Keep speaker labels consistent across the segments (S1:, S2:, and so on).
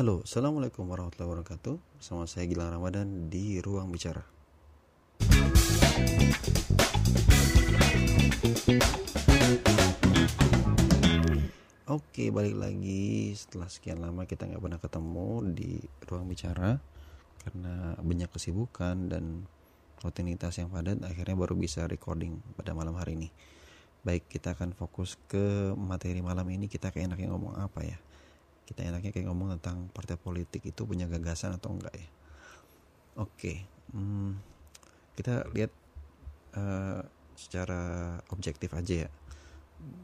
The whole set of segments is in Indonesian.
S1: Halo, Assalamualaikum warahmatullahi wabarakatuh. Bersama saya Gilang Ramadan di Ruang Bicara. Oke, balik lagi. Setelah sekian lama kita nggak pernah ketemu di Ruang Bicara Karena banyak kesibukan dan rutinitas yang padat Akhirnya baru bisa recording pada malam hari ini. Baik, kita akan fokus ke materi malam ini. Kita kayak enaknya ngomong apa ya kita enaknya kayak ngomong tentang partai politik itu punya gagasan atau enggak ya? Oke hmm, kita lihat uh, secara objektif aja ya.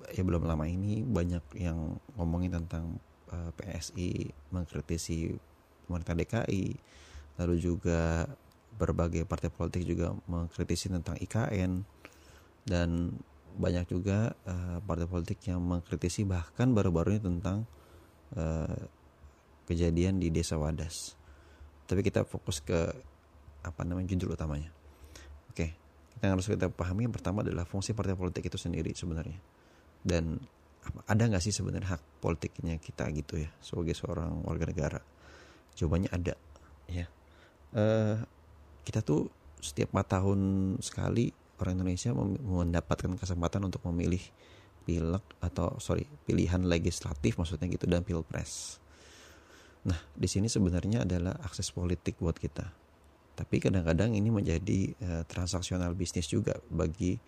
S1: Ya belum lama ini banyak yang ngomongin tentang uh, eh, PSI mengkritisi pemerintah DKI lalu juga berbagai partai politik juga mengkritisi tentang IKN dan banyak juga uh, partai politik yang mengkritisi bahkan baru-baru ini tentang uh, kejadian di desa Wadas. Tapi kita fokus ke apa namanya judul utamanya. Oke, kita harus kita pahami yang pertama adalah fungsi partai politik itu sendiri sebenarnya. Dan ada nggak sih sebenarnya hak politiknya kita gitu ya sebagai seorang warga negara? Jawabannya ada, ya. Uh, kita tuh setiap 4 tahun sekali orang Indonesia mendapatkan kesempatan untuk memilih pilek atau sorry pilihan legislatif maksudnya gitu dan pilpres. Nah di sini sebenarnya adalah akses politik buat kita. Tapi kadang-kadang ini menjadi uh, transaksional bisnis juga bagi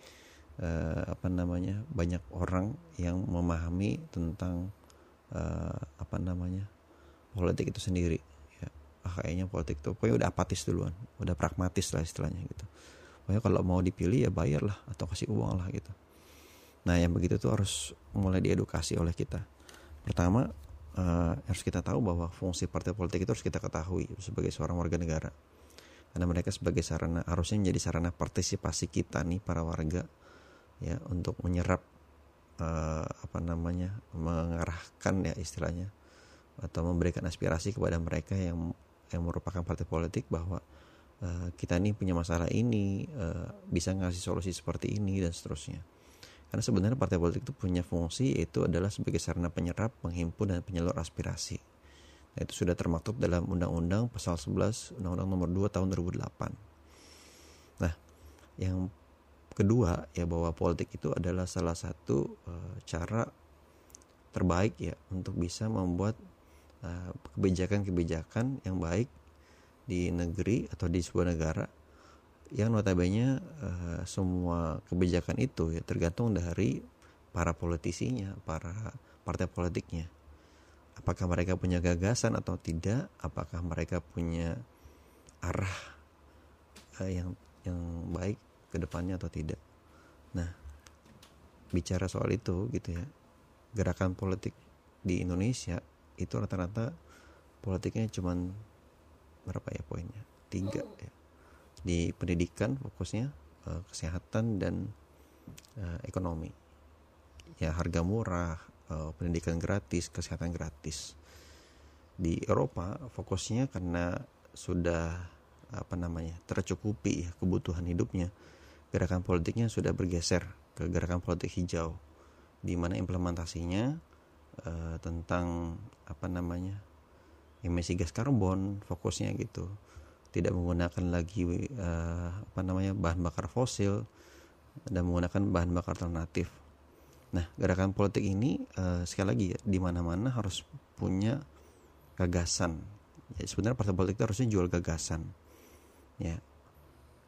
S1: uh, apa namanya banyak orang yang memahami tentang uh, apa namanya politik itu sendiri. Ya, ah, kayaknya politik itu pokoknya udah apatis duluan, udah pragmatis lah istilahnya gitu. Pokoknya kalau mau dipilih ya bayar lah atau kasih uang lah gitu Nah, yang begitu tuh harus mulai diedukasi oleh kita. Pertama, uh, harus kita tahu bahwa fungsi partai politik itu harus kita ketahui sebagai seorang warga negara. Karena mereka sebagai sarana harusnya menjadi sarana partisipasi kita nih para warga ya untuk menyerap uh, apa namanya mengarahkan ya istilahnya atau memberikan aspirasi kepada mereka yang yang merupakan partai politik bahwa uh, kita ini punya masalah ini uh, bisa ngasih solusi seperti ini dan seterusnya. Karena sebenarnya partai politik itu punya fungsi yaitu adalah sebagai sarana penyerap, penghimpun dan penyalur aspirasi. Nah, itu sudah termaktub dalam Undang-Undang Pasal 11 Undang-Undang Nomor 2 Tahun 2008. Nah, yang kedua ya bahwa politik itu adalah salah satu uh, cara terbaik ya untuk bisa membuat eh, kebijakan-kebijakan yang baik di negeri atau di sebuah negara yang notabene uh, semua kebijakan itu ya tergantung dari para politisinya, para partai politiknya. Apakah mereka punya gagasan atau tidak? Apakah mereka punya arah uh, yang yang baik ke depannya atau tidak? Nah, bicara soal itu gitu ya. Gerakan politik di Indonesia itu rata-rata politiknya cuman berapa ya poinnya? Tiga ya di pendidikan fokusnya uh, kesehatan dan uh, ekonomi. Ya harga murah uh, pendidikan gratis kesehatan gratis. Di Eropa fokusnya karena sudah apa namanya tercukupi ya kebutuhan hidupnya gerakan politiknya sudah bergeser ke gerakan politik hijau di mana implementasinya uh, tentang apa namanya emisi gas karbon fokusnya gitu tidak menggunakan lagi uh, apa namanya bahan bakar fosil dan menggunakan bahan bakar alternatif. Nah, gerakan politik ini uh, sekali lagi ya di mana-mana harus punya gagasan. Ya, sebenarnya partai politik itu harusnya jual gagasan. Ya.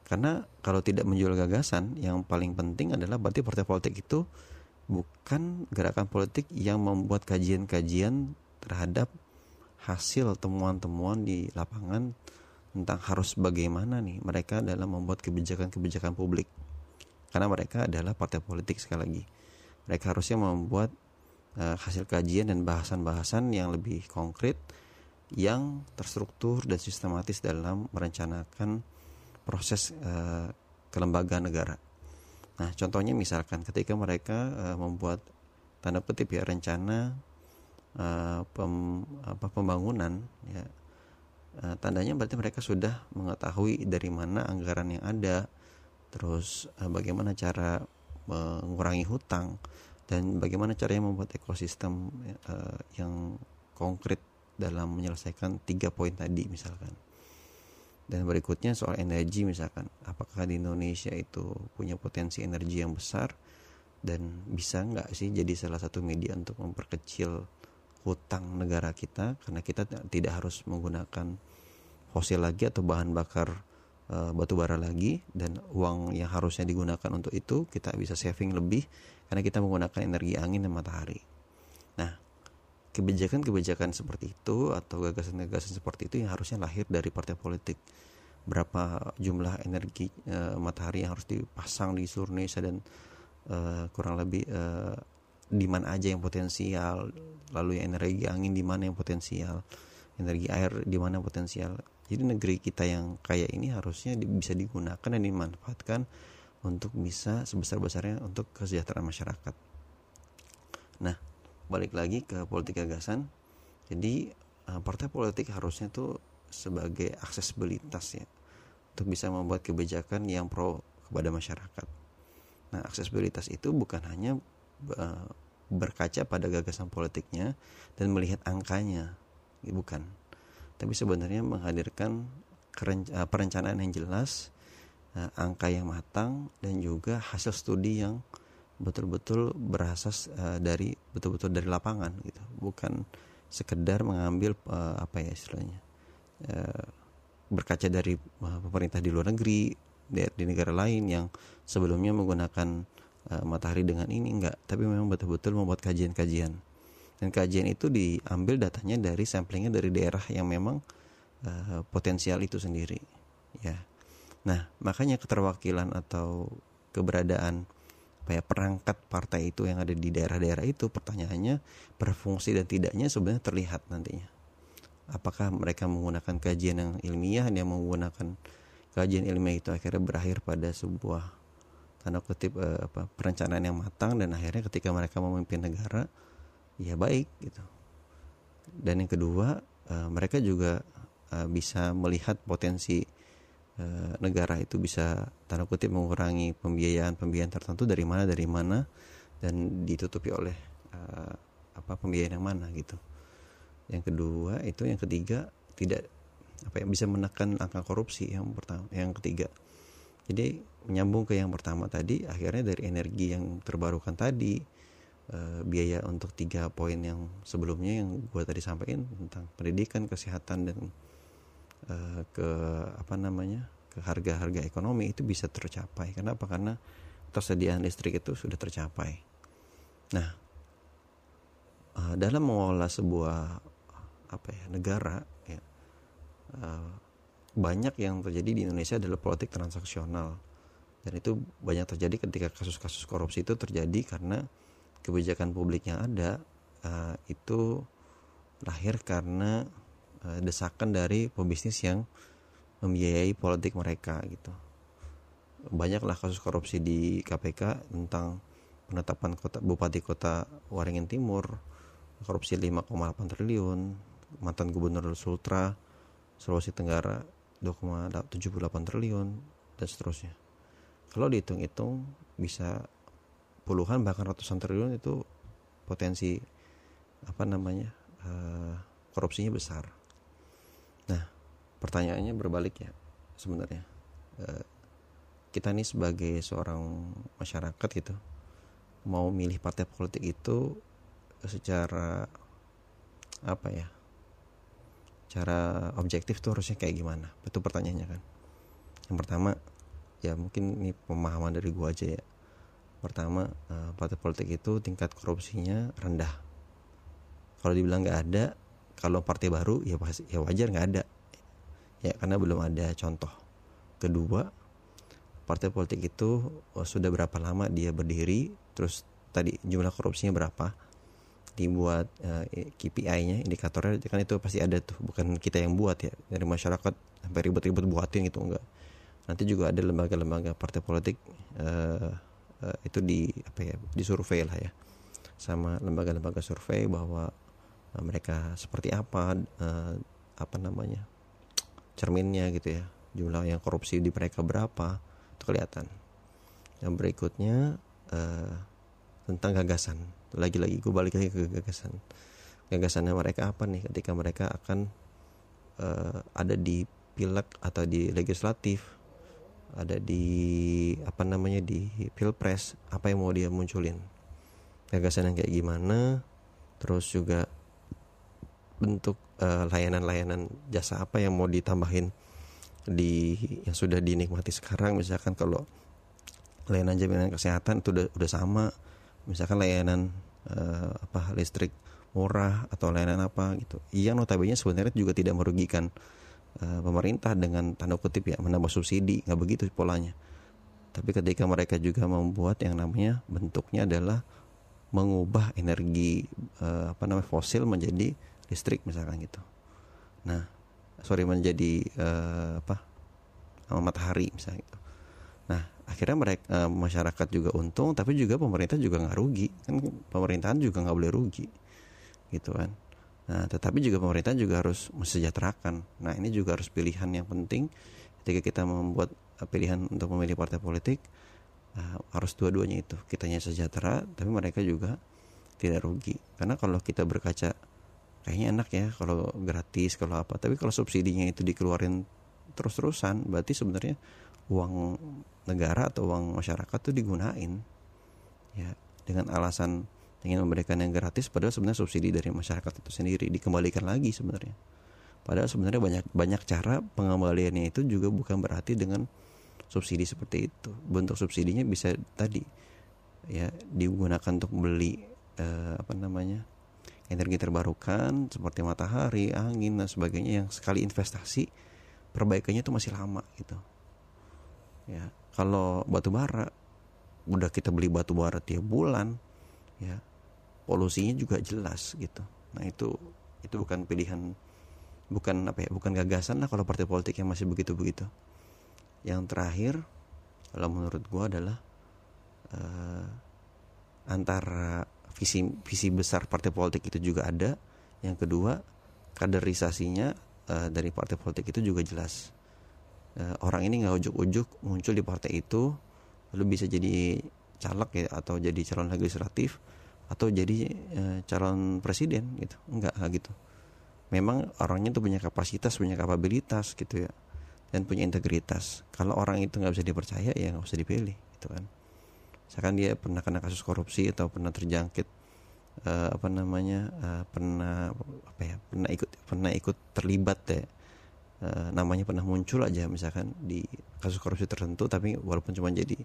S1: Karena kalau tidak menjual gagasan, yang paling penting adalah berarti partai politik itu bukan gerakan politik yang membuat kajian-kajian terhadap hasil temuan-temuan di lapangan tentang harus bagaimana nih mereka dalam membuat kebijakan-kebijakan publik karena mereka adalah partai politik sekali lagi mereka harusnya membuat uh, hasil kajian dan bahasan-bahasan yang lebih konkret yang terstruktur dan sistematis dalam merencanakan proses uh, kelembagaan negara. Nah, contohnya misalkan ketika mereka uh, membuat tanda kutip ya rencana uh, pem, apa, pembangunan ya uh, tandanya berarti mereka sudah mengetahui dari mana anggaran yang ada. Terus uh, bagaimana cara mengurangi hutang dan bagaimana caranya membuat ekosistem uh, yang konkret dalam menyelesaikan tiga poin tadi misalkan. Dan berikutnya soal energi misalkan. Apakah di Indonesia itu punya potensi energi yang besar dan bisa nggak sih jadi salah satu media untuk memperkecil hutang negara kita karena kita tidak harus menggunakan fosil lagi atau bahan bakar e, batu bara lagi dan uang yang harusnya digunakan untuk itu kita bisa saving lebih karena kita menggunakan energi angin dan matahari. Nah, kebijakan-kebijakan seperti itu atau gagasan-gagasan seperti itu yang harusnya lahir dari partai politik. Berapa jumlah energi e, matahari yang harus dipasang di seluruh Indonesia dan e, kurang lebih e, di mana aja yang potensial. Lalu yang energi angin di mana yang potensial. Energi air di mana potensial. Jadi negeri kita yang kaya ini harusnya bisa digunakan dan dimanfaatkan untuk bisa sebesar-besarnya untuk kesejahteraan masyarakat. Nah balik lagi ke politik gagasan. Jadi eh, partai politik harusnya tuh sebagai aksesibilitas ya untuk bisa membuat kebijakan yang pro kepada masyarakat. Nah aksesibilitas itu bukan hanya uh, berkaca pada gagasan politiknya dan melihat angkanya. Bukan. Tapi sebenarnya menghadirkan eh, perencanaan yang jelas eh, angka yang matang dan juga hasil studi yang betul-betul berasas eh, dari betul-betul dari lapangan gitu. Bukan sekedar mengambil apa ya istilahnya berkaca dari pemerintah di luar negeri di negara lain yang sebelumnya menggunakan uh, matahari dengan ini enggak. Tapi memang betul-betul membuat kajian-kajian. Dan kajian itu diambil datanya dari samplingnya dari daerah yang memang uh, potensial itu sendiri ya. Nah makanya keterwakilan atau keberadaan ya perangkat partai itu yang ada di daerah-daerah itu pertanyaannya berfungsi dan tidaknya sebenarnya terlihat nantinya. Apakah mereka menggunakan kajian yang ilmiah yang menggunakan kajian ilmiah itu akhirnya berakhir pada sebuah tanda kutip uh, apa perencanaan yang matang dan akhirnya ketika mereka memimpin negara ya baik gitu. Dan yang kedua uh, mereka juga uh, bisa melihat potensi negara itu bisa tanda kutip mengurangi pembiayaan pembiayaan tertentu dari mana dari mana dan ditutupi oleh apa pembiayaan yang mana gitu. Yang kedua itu yang ketiga tidak apa yang bisa menekan angka korupsi yang pertama yang ketiga. Jadi menyambung ke yang pertama tadi, akhirnya dari energi yang terbarukan tadi, e, biaya untuk tiga poin yang sebelumnya yang gue tadi sampaikan tentang pendidikan, kesehatan dan e, ke apa namanya ke harga-harga ekonomi itu bisa tercapai. Kenapa? Karena tersediaan listrik itu sudah tercapai. Nah, e, dalam mengolah sebuah apa ya negara ya, banyak yang terjadi di Indonesia adalah politik transaksional dan itu banyak terjadi ketika kasus-kasus korupsi itu terjadi karena kebijakan publik yang ada uh, itu lahir karena uh, desakan dari pebisnis yang membiayai politik mereka gitu banyaklah kasus korupsi di KPK tentang penetapan kota bupati kota Waringin Timur korupsi 5,8 triliun mantan gubernur Sultra Sulawesi Tenggara 2,78 triliun dan seterusnya. Kalau dihitung-hitung bisa puluhan bahkan ratusan triliun itu potensi apa namanya uh, korupsinya besar. Nah pertanyaannya berbalik ya sebenarnya. Uh, kita ini sebagai seorang masyarakat gitu mau milih partai politik itu secara apa ya cara objektif tuh harusnya kayak gimana? Itu pertanyaannya kan. Yang pertama ya mungkin ini pemahaman dari gua aja ya. Pertama uh, partai politik itu tingkat korupsinya rendah. Kalau dibilang nggak ada kalau partai baru ya pasti ya wajar nggak ada. Ya karena belum ada contoh. Kedua partai politik itu oh, sudah berapa lama dia berdiri terus tadi jumlah korupsinya berapa dibuat uh, eh, KPI-nya indikatornya kan itu pasti ada tuh bukan kita yang buat ya dari masyarakat sampai ribet-ribet buatin gitu enggak nanti juga ada lembaga-lembaga partai politik uh, uh, itu di apa ya disurvei lah ya. Sama lembaga-lembaga survei bahwa uh, mereka seperti apa uh, apa namanya cerminnya gitu ya. Jumlah yang korupsi di mereka berapa itu kelihatan. Yang berikutnya uh, tentang gagasan. Lagi-lagi gue balik lagi ke gagasan. Gagasannya mereka apa nih ketika mereka akan uh, ada di pileg atau di legislatif ada di apa namanya di pilpres apa yang mau dia munculin? Gagasan yang kayak gimana? Terus juga bentuk layanan layanan-layanan jasa apa yang mau ditambahin di yang sudah dinikmati sekarang? Misalkan kalau layanan jaminan kesehatan itu udah udah sama. Misalkan layanan uh, apa listrik murah atau layanan apa gitu. Yang notabene sebenarnya juga tidak merugikan uh, pemerintah dengan tanda kutip ya menambah subsidi nggak begitu polanya. Tapi ketika mereka juga membuat yang namanya bentuknya adalah mengubah energi uh, apa namanya fosil menjadi listrik misalkan gitu. Nah sorry menjadi uh, apa matahari misalnya gitu. Nah akhirnya mereka uh, masyarakat juga untung tapi juga pemerintah juga nggak rugi. Kan pemerintahan juga nggak boleh rugi gitu kan nah tetapi juga pemerintah juga harus mesejahterakan. Nah ini juga harus pilihan yang penting. Ketika kita membuat pilihan untuk memilih partai politik uh, harus dua-duanya itu. Kitanya sejahtera tapi mereka juga tidak rugi. Karena kalau kita berkaca kayaknya enak ya kalau gratis kalau apa. Tapi kalau subsidinya itu dikeluarin terus-terusan berarti sebenarnya uang negara atau uang masyarakat tuh digunain ya dengan alasan ingin memberikan yang gratis padahal sebenarnya subsidi dari masyarakat itu sendiri dikembalikan lagi sebenarnya. Padahal sebenarnya banyak banyak cara pengembaliannya itu juga bukan berarti dengan subsidi seperti itu. Bentuk subsidinya bisa tadi ya digunakan untuk beli eh, apa namanya energi terbarukan seperti matahari angin dan sebagainya yang sekali investasi perbaikannya itu masih lama gitu. Ya kalau batu bara udah kita beli batu bara tiap bulan ya polusinya juga jelas gitu. Nah itu itu bukan pilihan bukan apa ya bukan gagasan lah kalau partai politik yang masih begitu begitu yang terakhir kalau menurut gue adalah uh, antara visi visi besar partai politik itu juga ada. Yang kedua kaderisasinya uh, dari partai politik itu juga jelas. Uh, orang ini nggak ujuk-ujuk muncul di partai itu lalu bisa jadi caleg ya atau jadi calon legislatif atau jadi uh, calon presiden gitu. Enggak gitu. Memang orangnya tuh punya kapasitas punya kapabilitas gitu ya dan punya integritas. Kalau orang itu nggak bisa dipercaya ya nggak usah dipilih gitu kan. Misalkan dia pernah kena kasus korupsi atau pernah terjangkit uh, apa namanya uh, pernah apa ya pernah ikut pernah ikut terlibat ya uh, namanya pernah muncul aja misalkan di kasus korupsi tertentu tapi walaupun cuma jadi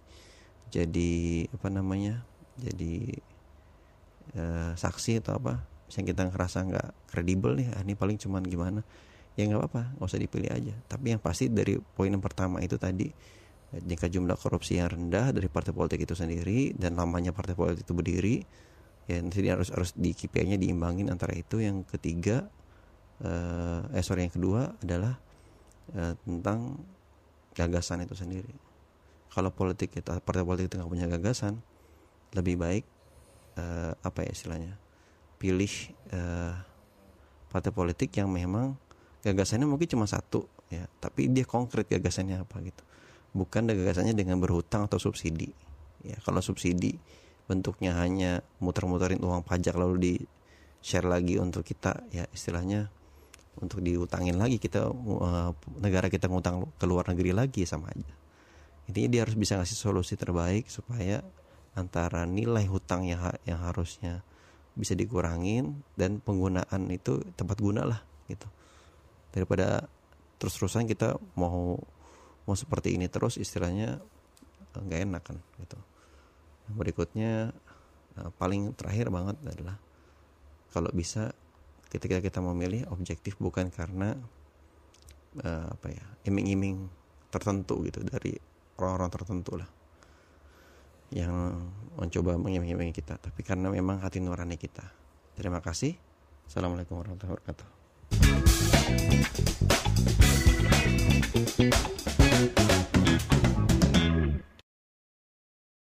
S1: jadi apa namanya jadi uh, saksi atau apa misalnya kita ngerasa nggak kredibel nih ah, ini paling cuman gimana ya nggak apa-apa nggak usah dipilih aja. Tapi yang pasti dari poin yang pertama itu tadi jika jumlah korupsi yang rendah dari partai politik itu sendiri dan lamanya partai politik itu berdiri ya nanti harus harus di KPI-nya diimbangin antara itu. Yang ketiga uh, eh sorry yang kedua adalah uh, tentang gagasan itu sendiri. Kalau politik kita partai politik itu nggak punya gagasan lebih baik uh, apa ya istilahnya pilih uh, partai politik yang memang gagasannya mungkin cuma satu ya tapi dia konkret gagasannya apa gitu. Bukan gagasannya dengan berhutang atau subsidi ya. Kalau subsidi bentuknya hanya muter-muterin uang pajak lalu di share lagi untuk kita ya istilahnya untuk diutangin lagi kita uh, negara kita ngutang ke luar negeri lagi sama aja. Intinya dia harus bisa ngasih solusi terbaik supaya antara nilai hutang yang yang harusnya bisa dikurangin dan penggunaan itu tempat guna lah gitu. Daripada terus-terusan kita mau mau seperti ini terus istilahnya eh, nggak enak kan gitu. Berikutnya eh, paling terakhir banget adalah kalau bisa ketika kita memilih objektif bukan karena uh, apa ya iming-iming tertentu gitu dari orang-orang tertentu lah yang mencoba mengiming-imingi kita tapi karena memang hati nurani kita terima kasih assalamualaikum warahmatullahi wabarakatuh.